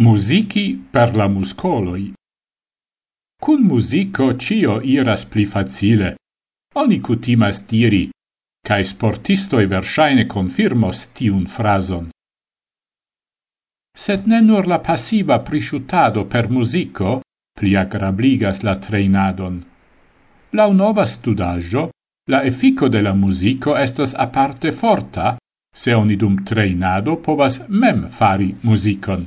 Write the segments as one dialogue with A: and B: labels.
A: Musici per la muscoloi. Cun musico cio iras pli facile. Oni cutimas diri, cae sportistoi versaine confirmos tiun frason. Sed ne nur la passiva prisciutado per musico pli agrabligas la treinadon. La nova studaggio, la effico de la musico estas aparte forta, se oni dum treinado povas mem fari musicon.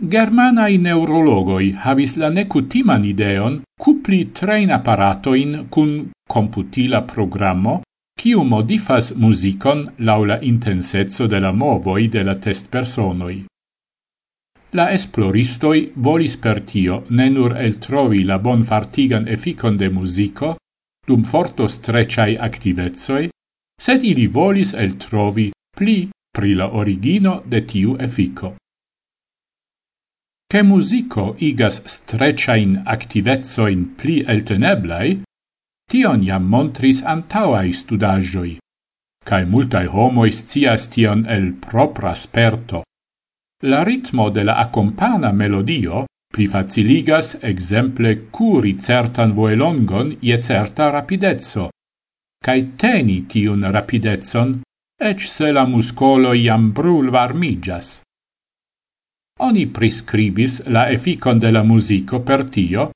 A: Germanai neurologoi havis la necutiman ideon cupli train apparatoin cun computila programmo kiu modifas musicon laula intensezzo de la movoi de la test personoi. La esploristoi volis per tio ne nur el trovi la bon fartigan efficon de musico dum forto strecciai activezoi, sed ili volis el trovi pli pri la origino de tiu effico che musico igas streciain activezoin pli elteneblai, tion jam montris antauai studagioi, cae multae homois cias tion el propra sperto. La ritmo de la accompana melodio pli faciligas exemple curi certan voelongon ie certa rapidezzo, cae teni tion rapidezzon, ec se la muscolo iam brul varmigas. Oni prescribis la efficon de la musico per tio,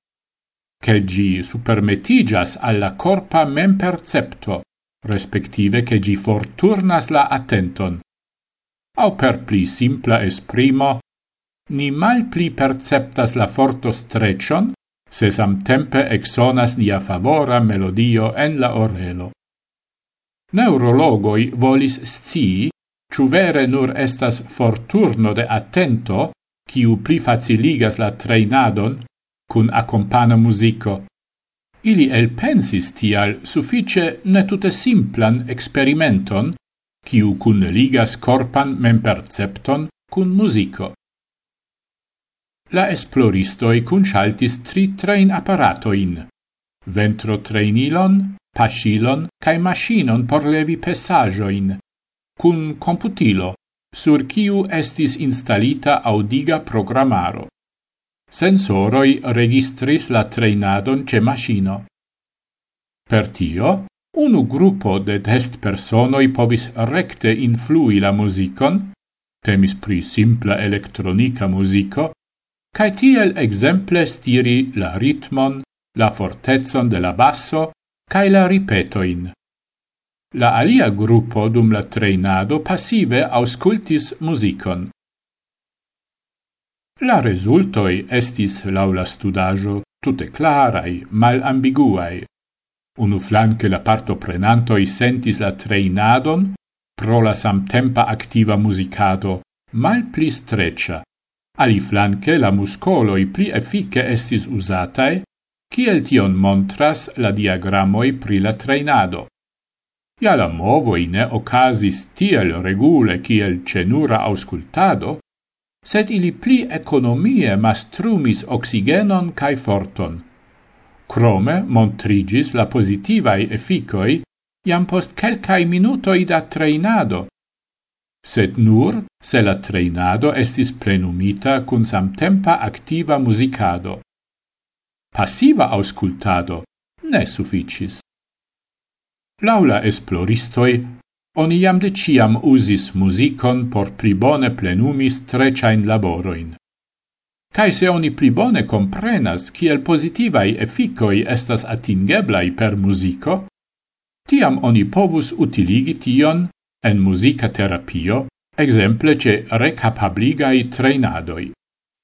A: che gi supermetigas alla corpa mem percepto, respective che gi forturnas la attenton. Au per pli simpla esprimo, ni mal pli perceptas la forto strecion, se samtempe exonas nia favora melodio en la orelo. Neurologoi volis scii ciu vere nur estas forturno de attento, ciu pli faciligas la treinadon cun accompana musico. Ili elpensis tial suffice ne tute simplan experimenton, ciu cun ligas corpan mempercepton cun musico. La esploristoi cuncialtis tri train apparatoin, ventro trainilon, pasilon, cae machinon por levi pesajoin, cun computilo, sur ciu estis instalita audiga programaro. Sensoroi registris la treinadon ce machino. Per tio, unu gruppo de test personoi povis recte influi la musicon, temis pri simpla electronica musico, cae tiel exemple stiri la ritmon, la fortezon de la basso, cae la ripetoin. La alia gruppo dum la treinado passive auscultis musicon. La resultoi estis laula studajo tute clarai, mal ambiguai. Unu flanque la parto prenantoi sentis la treinadon pro la samtempa activa musicado, mal pli streccia. Ali flanque la muscoloi pli effice estis usatae, kiel tion montras la diagramoi pri la treinado. Ja la movoi ne ocasis tiel regule kiel cenura auscultado, sed ili pli economie mastrumis oxigenon cae forton. Crome montrigis la positivae efficoi iam post quelcae minutoi da treinado, sed nur se la treinado estis plenumita cun samtempa activa musicado. Passiva auscultado ne sufficis. Laula esploristoi, oni jam de ciam usis musicon por plibone plenumis trecain laboroin. Cae se oni pribone comprenas ciel positivai efficoi estas atingeblai per musico, tiam oni povus utiligi tion en musica terapio, exemple ce recapabligai treinadoi.